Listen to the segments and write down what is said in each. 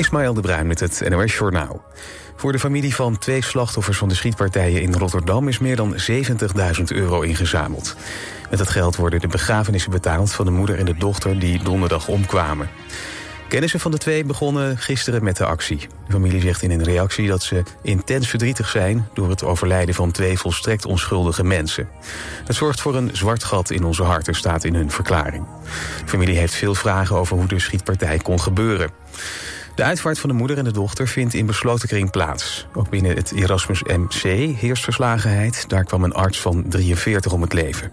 Ismaël de Bruin met het NOS Journaal. Voor de familie van twee slachtoffers van de schietpartijen in Rotterdam... is meer dan 70.000 euro ingezameld. Met dat geld worden de begrafenissen betaald van de moeder en de dochter... die donderdag omkwamen. Kennissen van de twee begonnen gisteren met de actie. De familie zegt in een reactie dat ze intens verdrietig zijn... door het overlijden van twee volstrekt onschuldige mensen. Het zorgt voor een zwart gat in onze harten, staat in hun verklaring. De familie heeft veel vragen over hoe de schietpartij kon gebeuren. De uitvaart van de moeder en de dochter vindt in besloten kring plaats. Ook binnen het Erasmus MC heerst verslagenheid. Daar kwam een arts van 43 om het leven.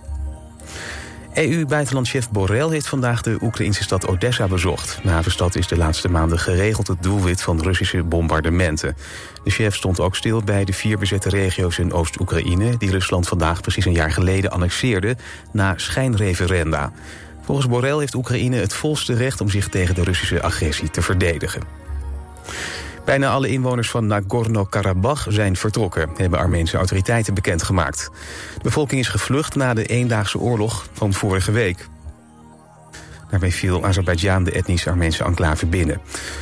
EU-buitenlandchef Borrell heeft vandaag de Oekraïnse stad Odessa bezocht. De havenstad is de laatste maanden geregeld het doelwit van Russische bombardementen. De chef stond ook stil bij de vier bezette regio's in Oost-Oekraïne... die Rusland vandaag precies een jaar geleden annexeerde na schijnreferenda. Volgens Borrell heeft Oekraïne het volste recht om zich tegen de Russische agressie te verdedigen. Bijna alle inwoners van Nagorno-Karabakh zijn vertrokken, hebben Armeense autoriteiten bekendgemaakt. De bevolking is gevlucht na de eendaagse oorlog van vorige week. Daarbij viel Azerbeidzjan de etnische Armeense enclave binnen.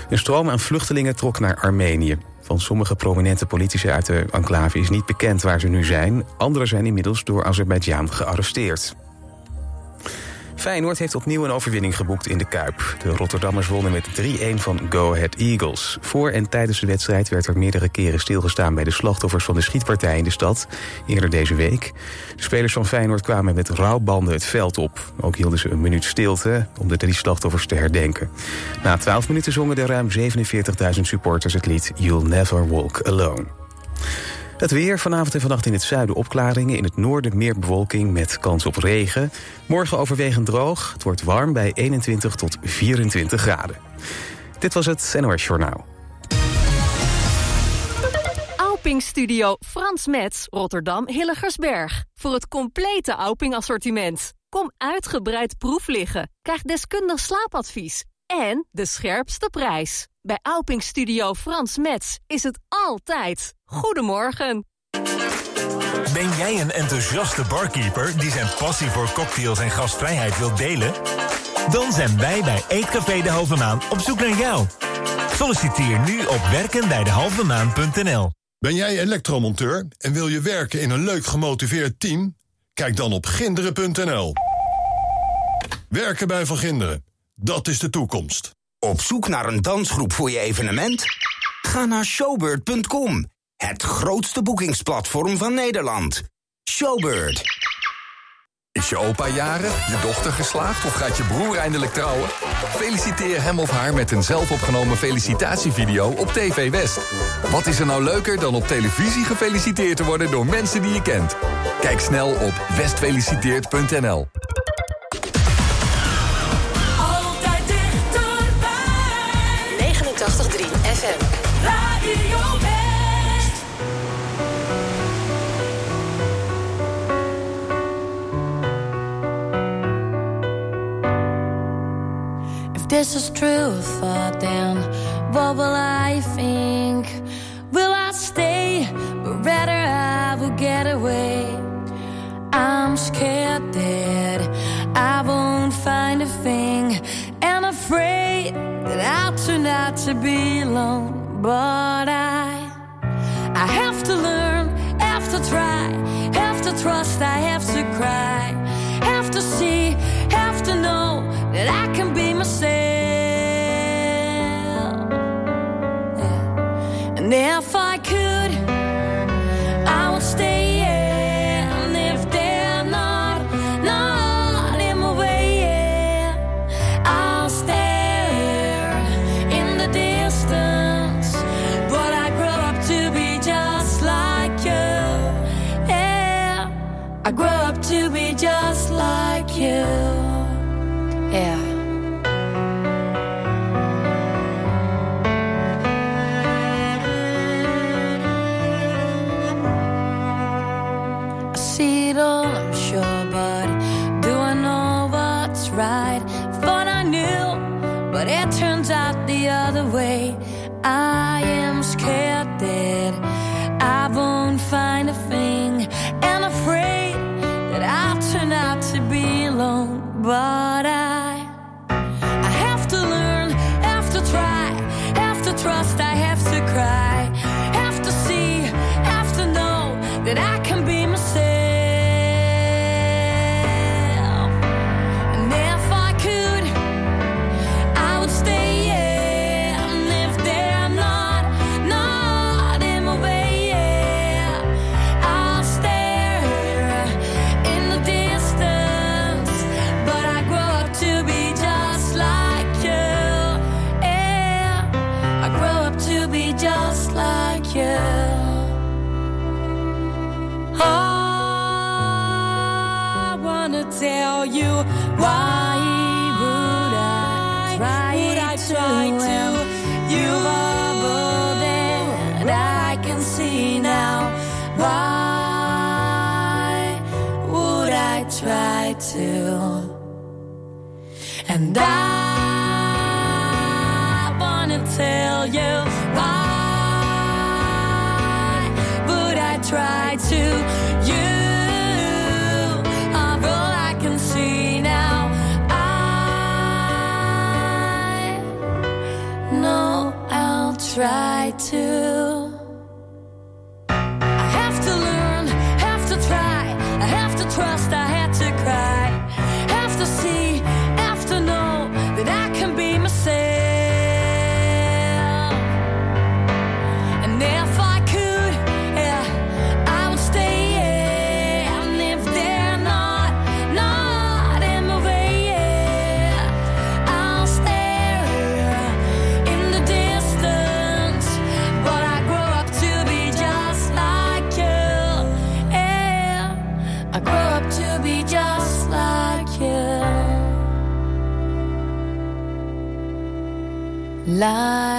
Een stroom aan vluchtelingen trok naar Armenië. Van sommige prominente politici uit de enclave is niet bekend waar ze nu zijn. Anderen zijn inmiddels door Azerbeidzjan gearresteerd. Feyenoord heeft opnieuw een overwinning geboekt in de Kuip. De Rotterdammers wonnen met 3-1 van Go Ahead Eagles. Voor en tijdens de wedstrijd werd er meerdere keren stilgestaan... bij de slachtoffers van de schietpartij in de stad, eerder deze week. De spelers van Feyenoord kwamen met rouwbanden het veld op. Ook hielden ze een minuut stilte om de drie slachtoffers te herdenken. Na 12 minuten zongen de ruim 47.000 supporters het lied You'll Never Walk Alone. Het weer vanavond en vannacht in het zuiden opklaringen. In het noorden meer bewolking met kans op regen. Morgen overwegend droog. Het wordt warm bij 21 tot 24 graden. Dit was het NOS Journaal. Auping Studio Frans Metz, Rotterdam Hilligersberg. Voor het complete Auping assortiment. Kom uitgebreid proef liggen. Krijg deskundig slaapadvies. En de scherpste prijs. Bij Auping Studio Frans Metz is het altijd. Goedemorgen. Ben jij een enthousiaste barkeeper die zijn passie voor cocktails en gastvrijheid wilt delen? Dan zijn wij bij Eetcafé De Halve Maan op zoek naar jou. Solliciteer nu op werkenbijdehalvemaan.nl. Ben jij elektromonteur en wil je werken in een leuk gemotiveerd team? Kijk dan op ginderen.nl. Werken bij Van Ginderen, dat is de toekomst. Op zoek naar een dansgroep voor je evenement? Ga naar showbird.com, het grootste boekingsplatform van Nederland. Showbird. Is je opa jarig, je dochter geslaagd of gaat je broer eindelijk trouwen? Feliciteer hem of haar met een zelfopgenomen felicitatievideo op TV West. Wat is er nou leuker dan op televisie gefeliciteerd te worden door mensen die je kent? Kijk snel op westfeliciteerd.nl. FM. Radio West. If this is true, then, what will I think? Will I stay? But rather I will get away. I'm scared that I won't find a thing afraid that I'll turn out to be alone. But I, I have to learn, have to try, have to trust, I have to cry, have to see, have to know that I can be myself. Yeah. And if tell you why would I try, would I try to, to you love that I can see now? Why would I try to? And I wanna tell you trust I life.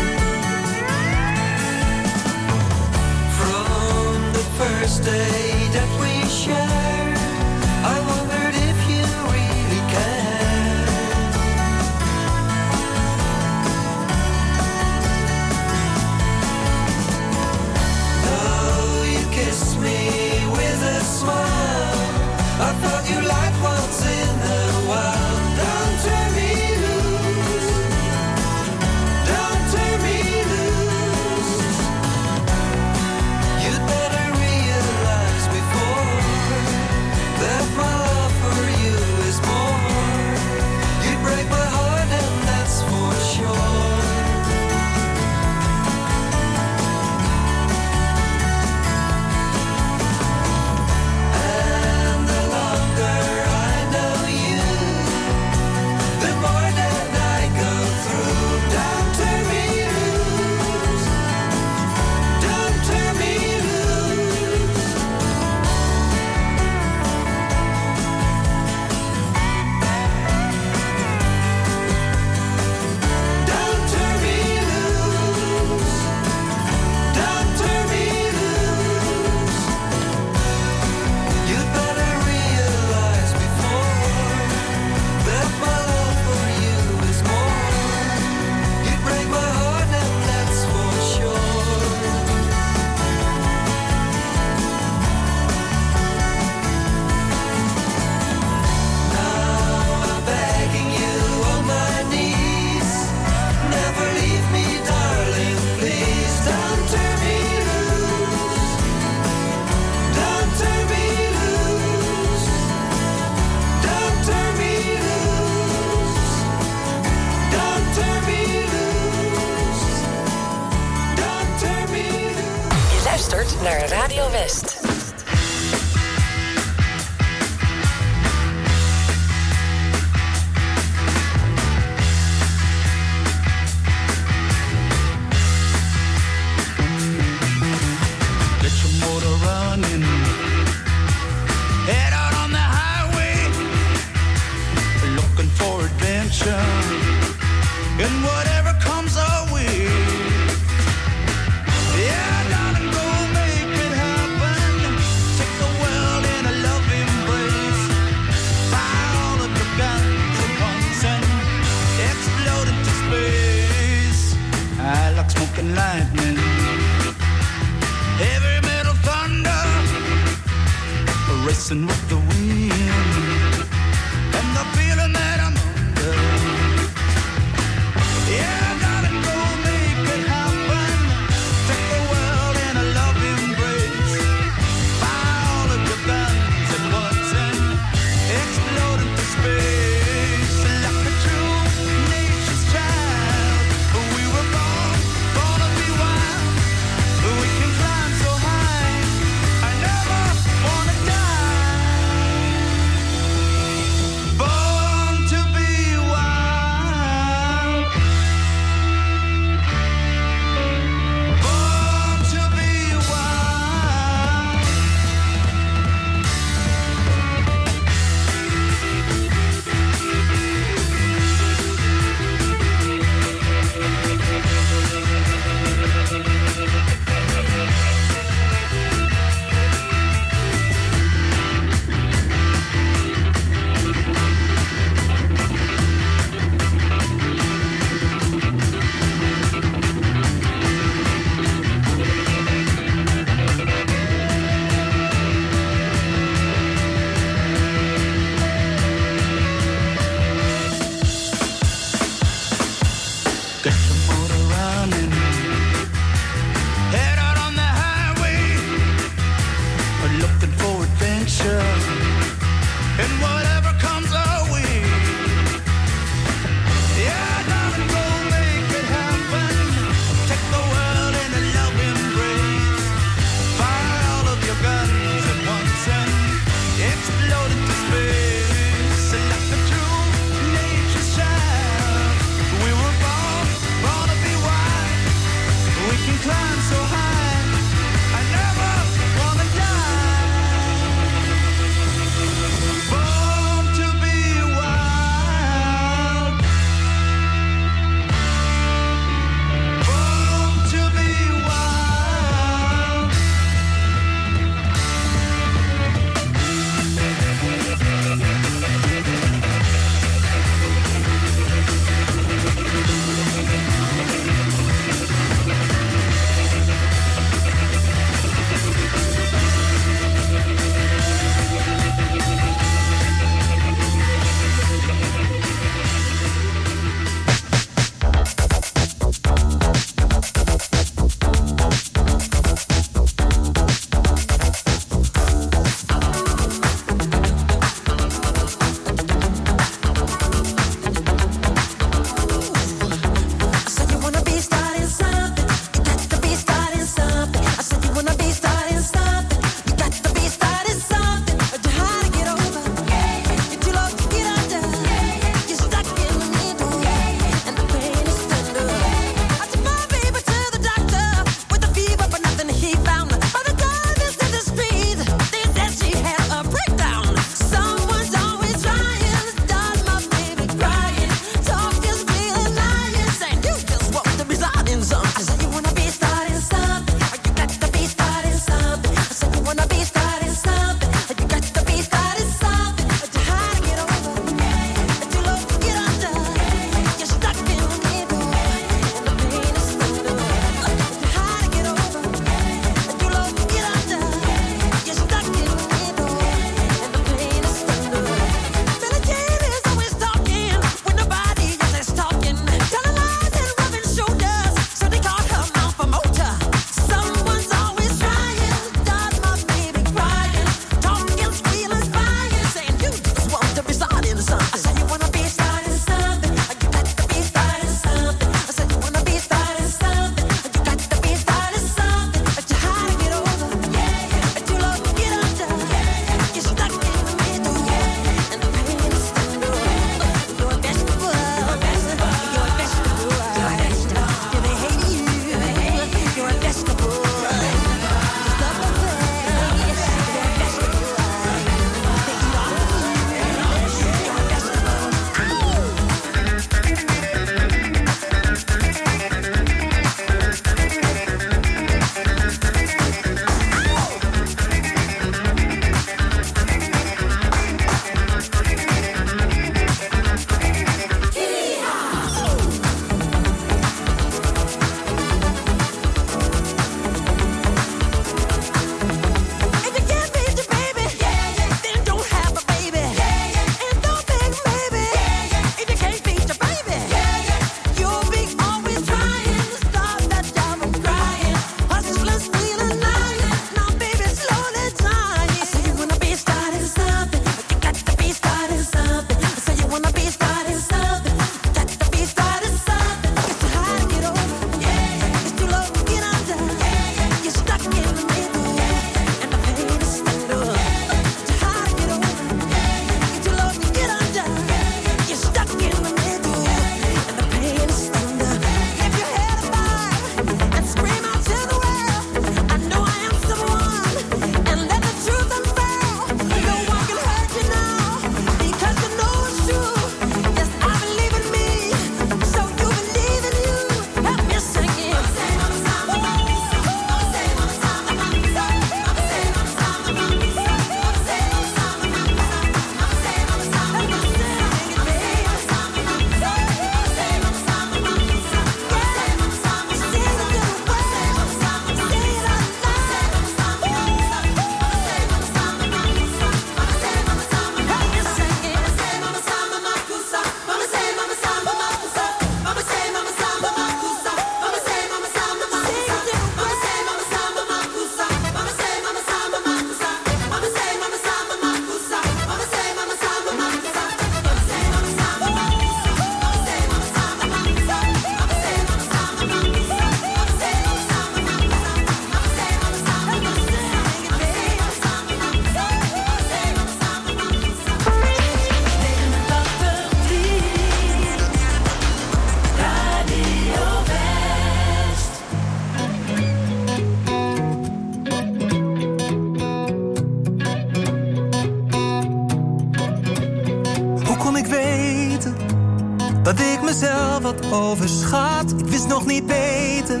overschat. Ik wist nog niet beter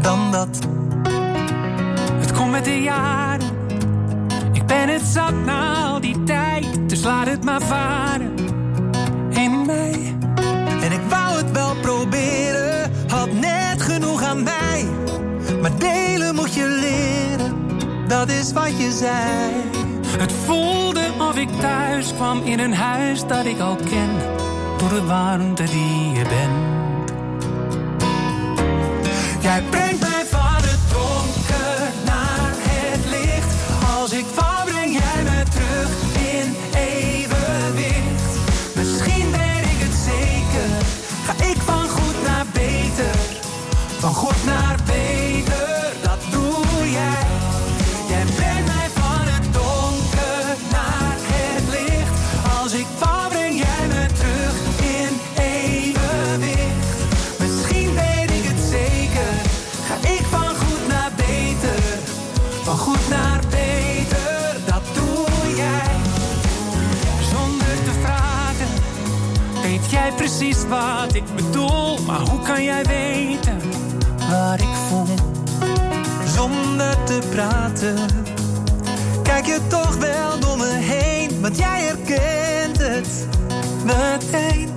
dan dat. Het komt met de jaren. Ik ben het zat na al die tijd. Dus laat het maar varen in mij. En ik wou het wel proberen. Had net genoeg aan mij. Maar delen moet je leren. Dat is wat je zei. Het voelde of ik thuis kwam in een huis dat ik al ken pure warmte die je bent. Jij brengt Kijk je toch wel door me heen, want jij herkent het meteen.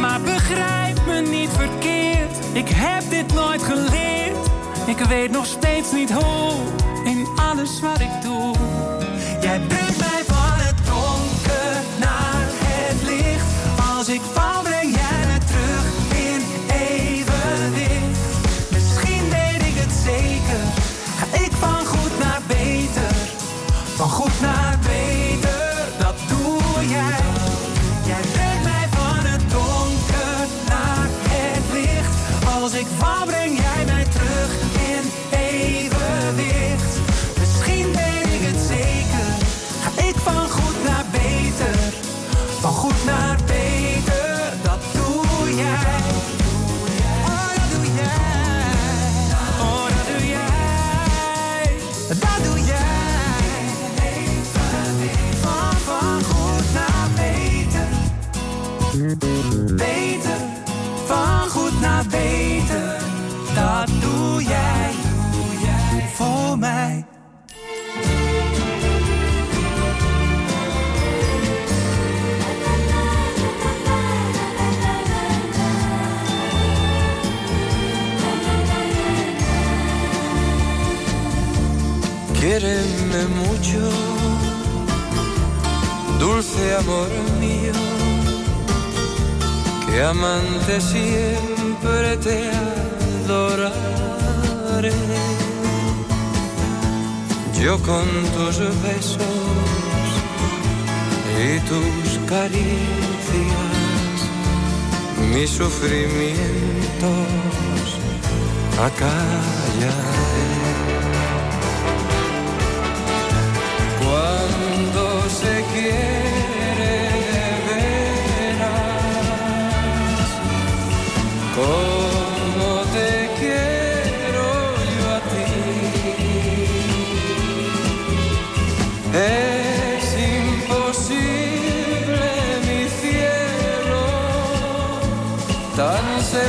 Maar begrijp me niet verkeerd, ik heb dit nooit geleerd. Ik weet nog steeds niet hoe in alles wat ik doe.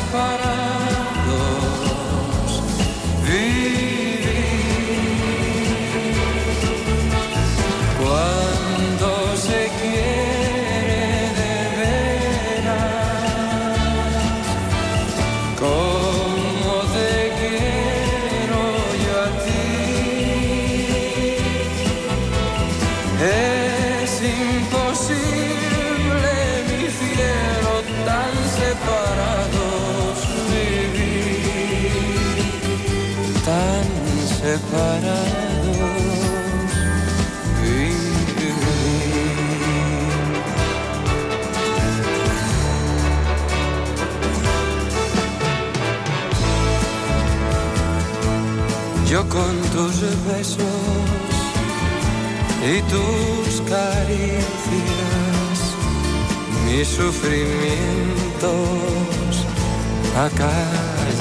separar. separados vivir. Yo con tus besos y tus caricias, mis sufrimientos acallaré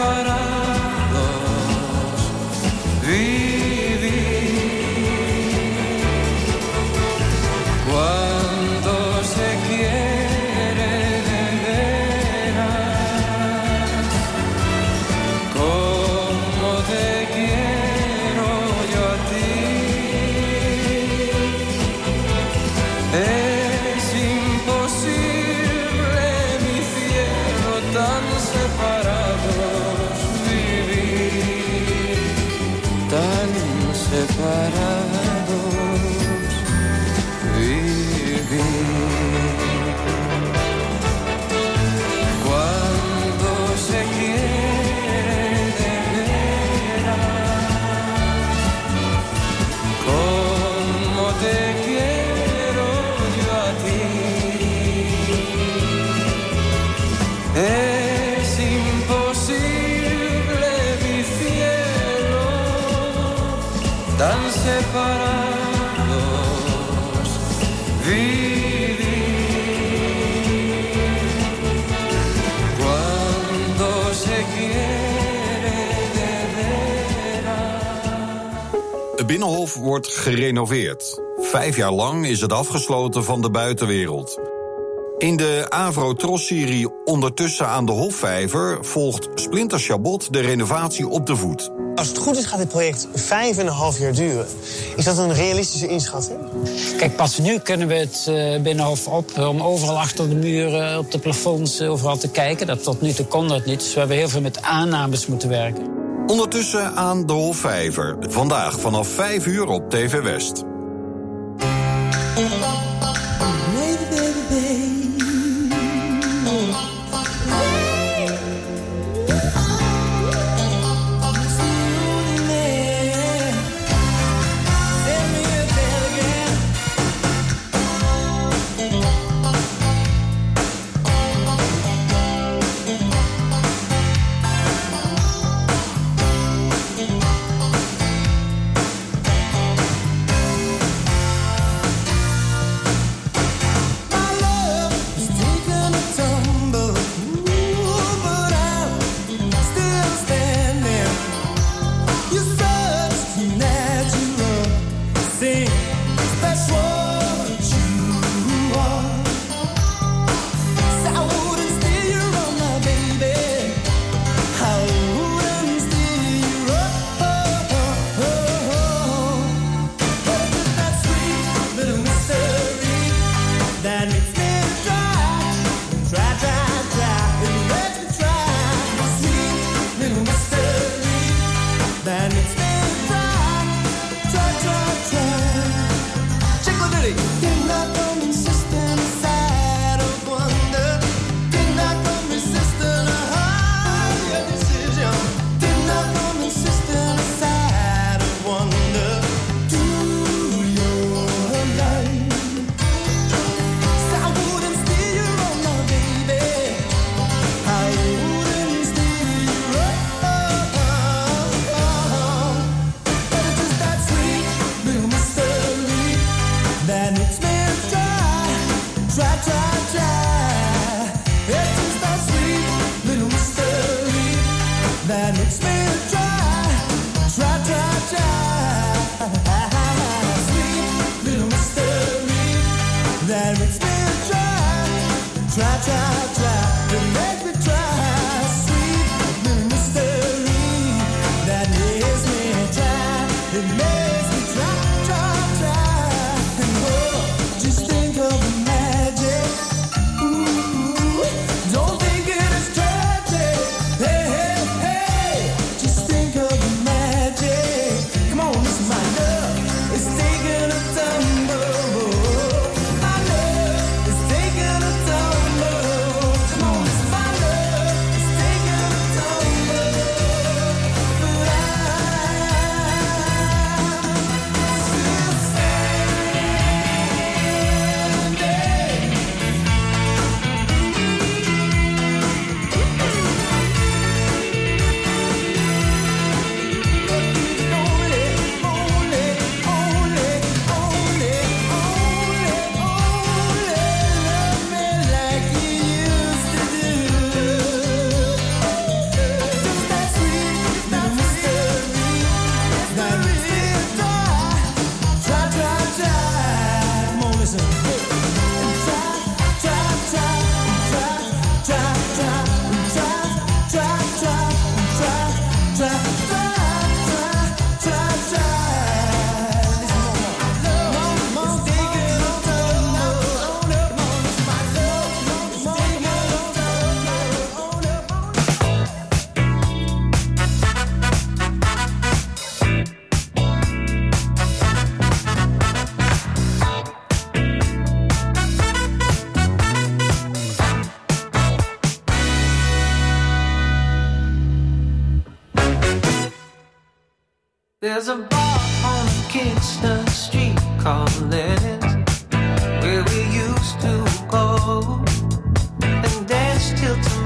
para gerenoveerd. Vijf jaar lang is het afgesloten van de buitenwereld. In de Avro Tros-serie Ondertussen aan de Hofvijver volgt Splinter Chabot de renovatie op de voet. Als het goed is gaat dit project vijf en een half jaar duren. Is dat een realistische inschatting? Kijk, pas nu kunnen we het eh, binnenhof op om overal achter de muren, op de plafonds, eh, overal te kijken. Dat tot nu toe kon dat niet. Dus we hebben heel veel met aannames moeten werken. Ondertussen aan de Hofvijver. Vandaag vanaf 5 uur op TV West. I'll try to make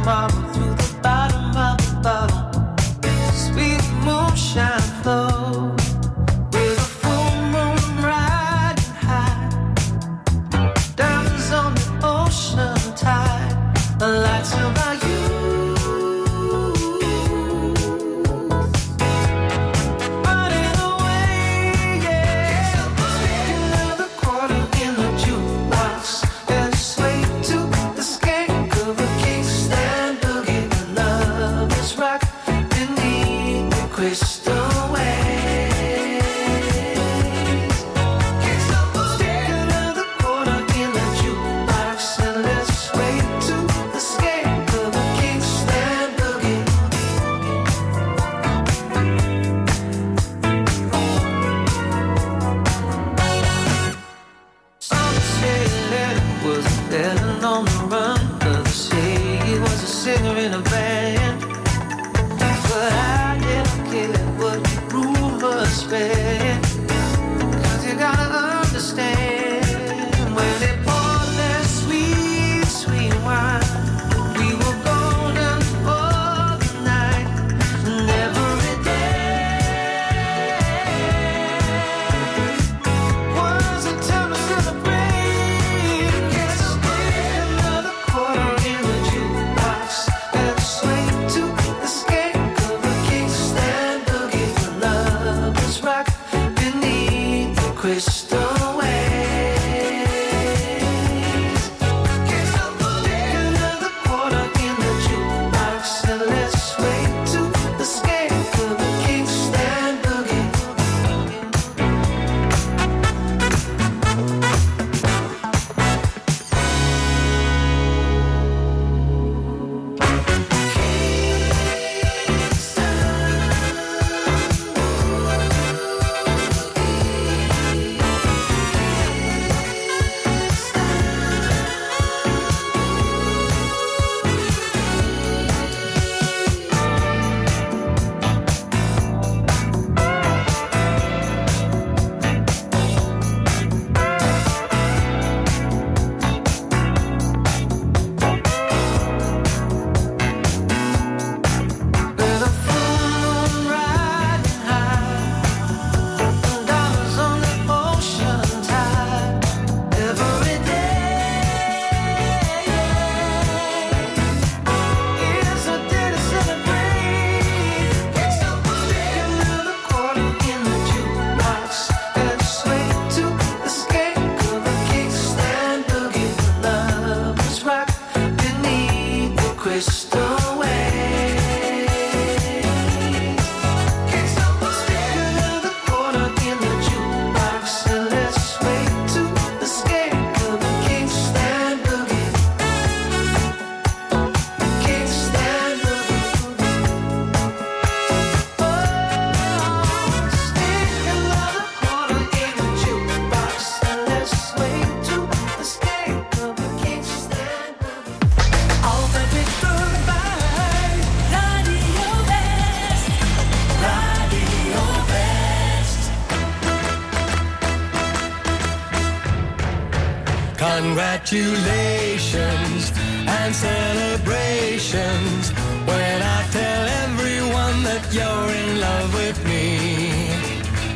mama Congratulations and celebrations when I tell everyone that you're in love with me.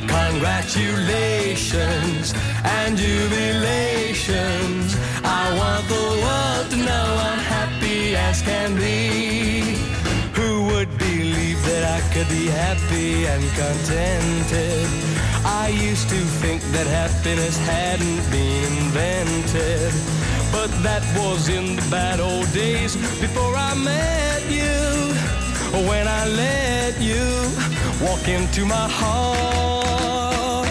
Congratulations and jubilations. I want the world to know I'm happy as can be. Who would believe that I could be happy and contented? I used to think that happiness hadn't been invented. But that was in the bad old days before I met you. When I let you walk into my heart.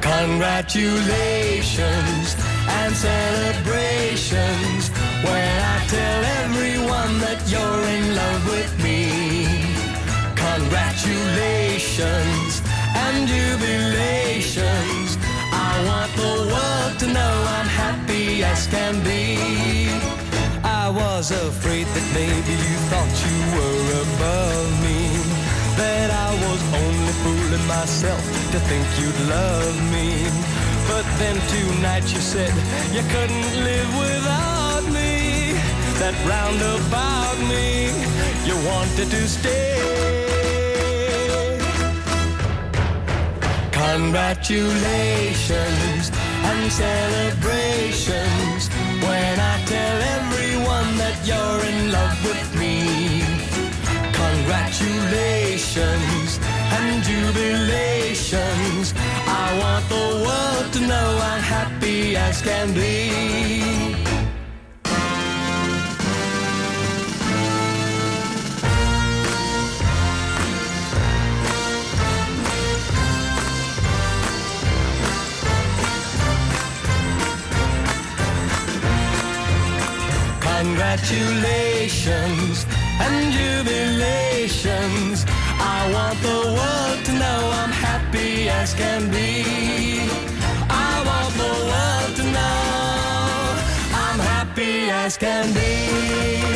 Congratulations and celebrations when I tell everyone that you're in love with me. Congratulations and jubilations. I want the world to know I'm happy as can be. I was afraid that maybe you thought you were above me. that I was only fooling myself to think you'd love me. But then tonight you said you couldn't live without me. That roundabout me, you wanted to stay. Congratulations and celebrations when I tell everyone that you're in love with me. Congratulations and jubilations. I want the world to know I'm happy as can be. Congratulations and jubilations. I want the world to know I'm happy as can be. I want the world to know I'm happy as can be.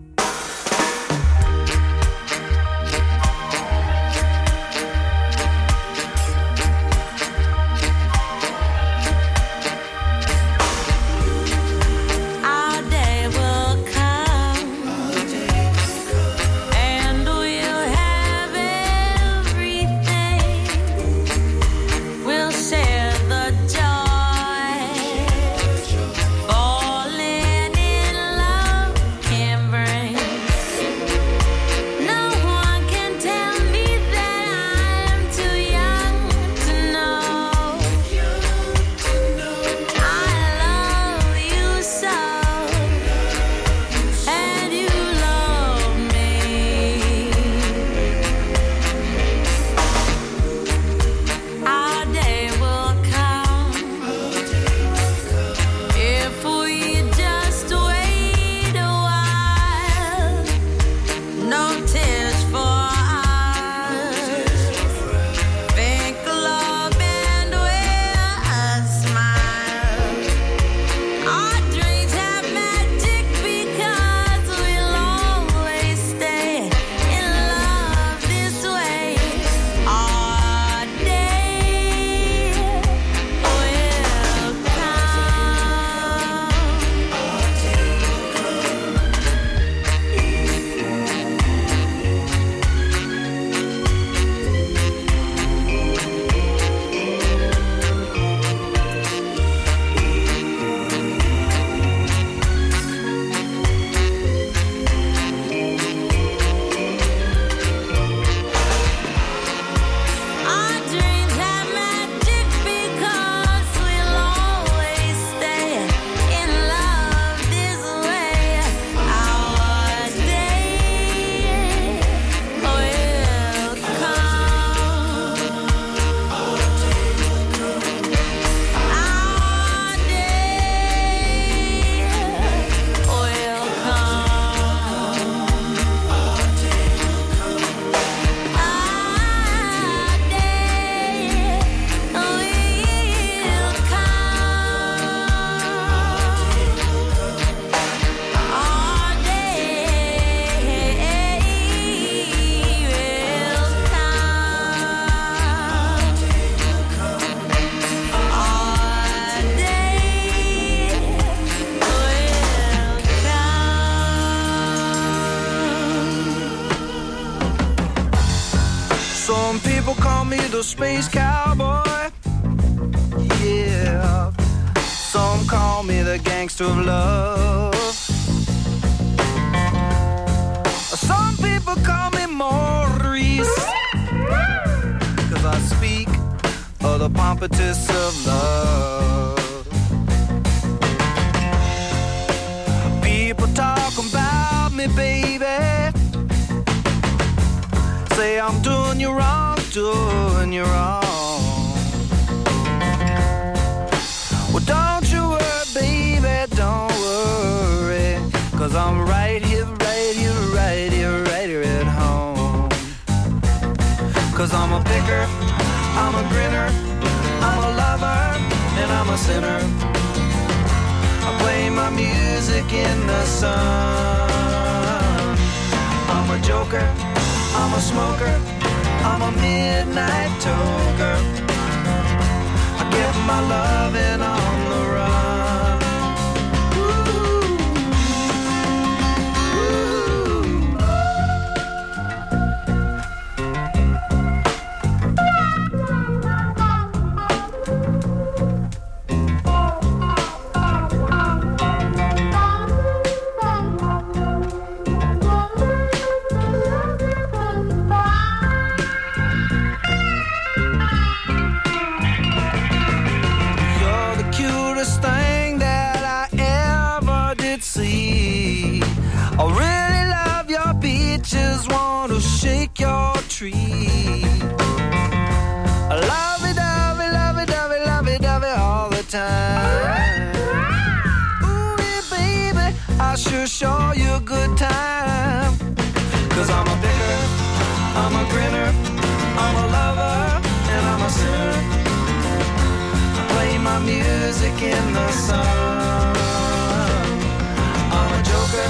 Space cowboy. Yeah. Some call me the gangster of love. Some people call me Maurice. Cause I speak of the pompatus of love. People talk about me, baby say I'm doing you wrong, doing you wrong. Well, don't you worry, baby, don't worry. Cause I'm right here, right here, right here, right here at home. Cause I'm a picker, I'm a grinner, I'm a lover, and I'm a sinner. I play my music in the sun. I'm a joker. I'm a smoker, I'm a midnight toker. I get my love on the to show you a good time. Cause I'm a bitter, I'm a grinner, I'm a lover, and I'm a sinner. I play my music in the sun. I'm a joker,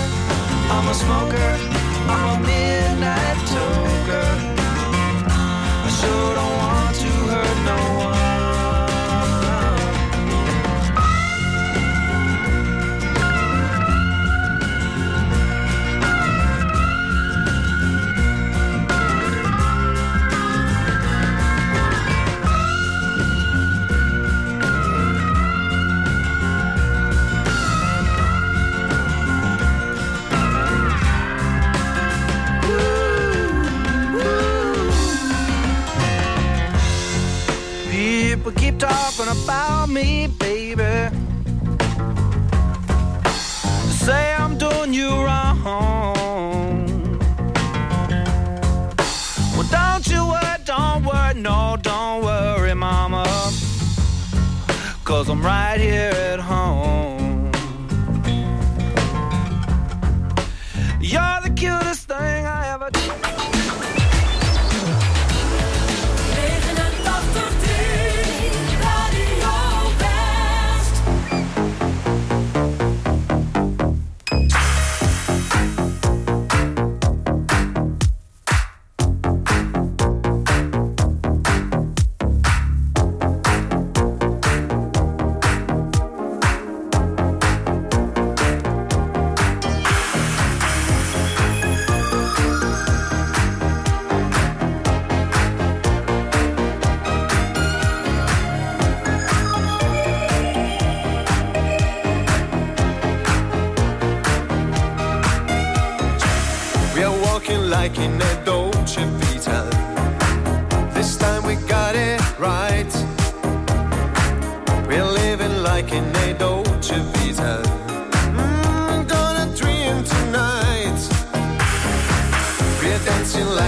I'm a smoker, I'm a midnight.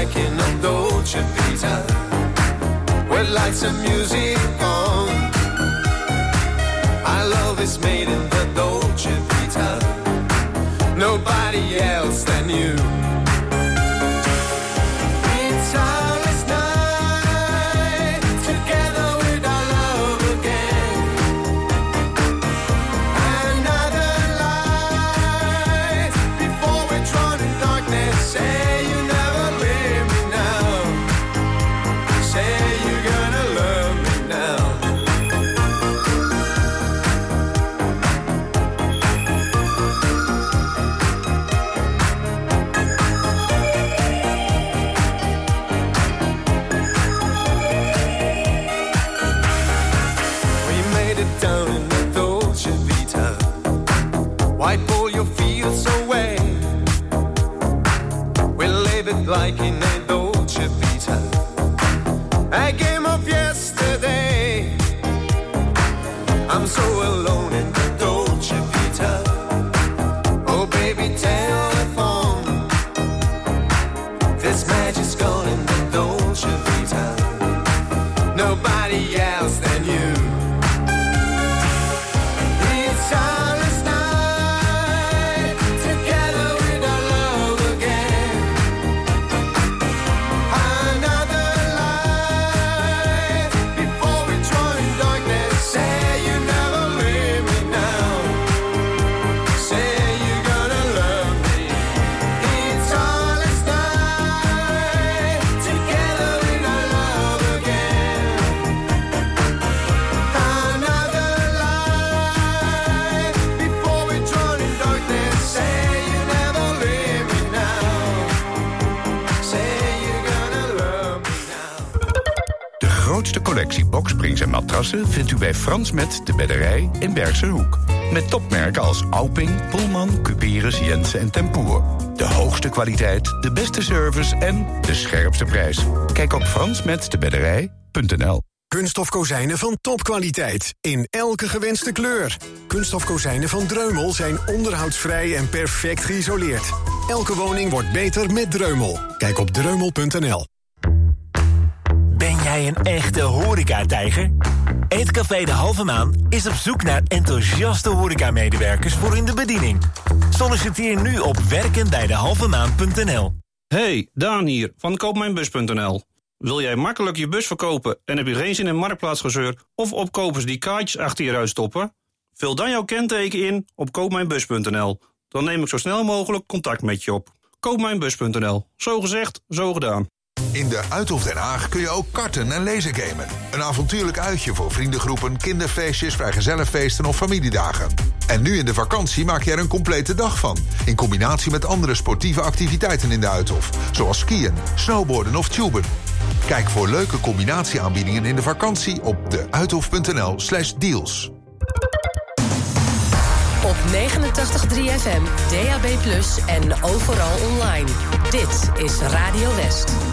like in a Dolce Vita with lights and music on. Our love is made in Vindt u bij Frans Met de Bedderij in Bergsehoek. Met topmerken als Auping, Pullman, Cuperus, Jensen en Tempoer. De hoogste kwaliteit, de beste service en de scherpste prijs. Kijk op fransmetdebedderij.nl kunststofkozijnen van topkwaliteit. In elke gewenste kleur. kunststofkozijnen van Dreumel zijn onderhoudsvrij en perfect geïsoleerd. Elke woning wordt beter met Dreumel. Kijk op dreumel.nl ben jij een echte horecatijger? Eetcafé De Halve Maan is op zoek naar enthousiaste horecamedewerkers voor in de bediening. Solliciteer nu op werkenbijdehalvemaan.nl. Hey, Daan hier van koopmijnbus.nl. Wil jij makkelijk je bus verkopen en heb je geen zin in marktplaatsgezeur of opkopers die kaartjes achter je ruit stoppen? Vul dan jouw kenteken in op koopmijnbus.nl. Dan neem ik zo snel mogelijk contact met je op. Koopmijnbus.nl. Zo gezegd, zo gedaan. In de Uithof Den Haag kun je ook karten en lasergamen. Een avontuurlijk uitje voor vriendengroepen, kinderfeestjes, vrijgezellenfeesten of familiedagen. En nu in de vakantie maak je er een complete dag van. In combinatie met andere sportieve activiteiten in de Uithof. Zoals skiën, snowboarden of tuben. Kijk voor leuke combinatieaanbiedingen in de vakantie op deuithof.nl slash deals. Op 89.3 FM, DAB+, en overal online. Dit is Radio West.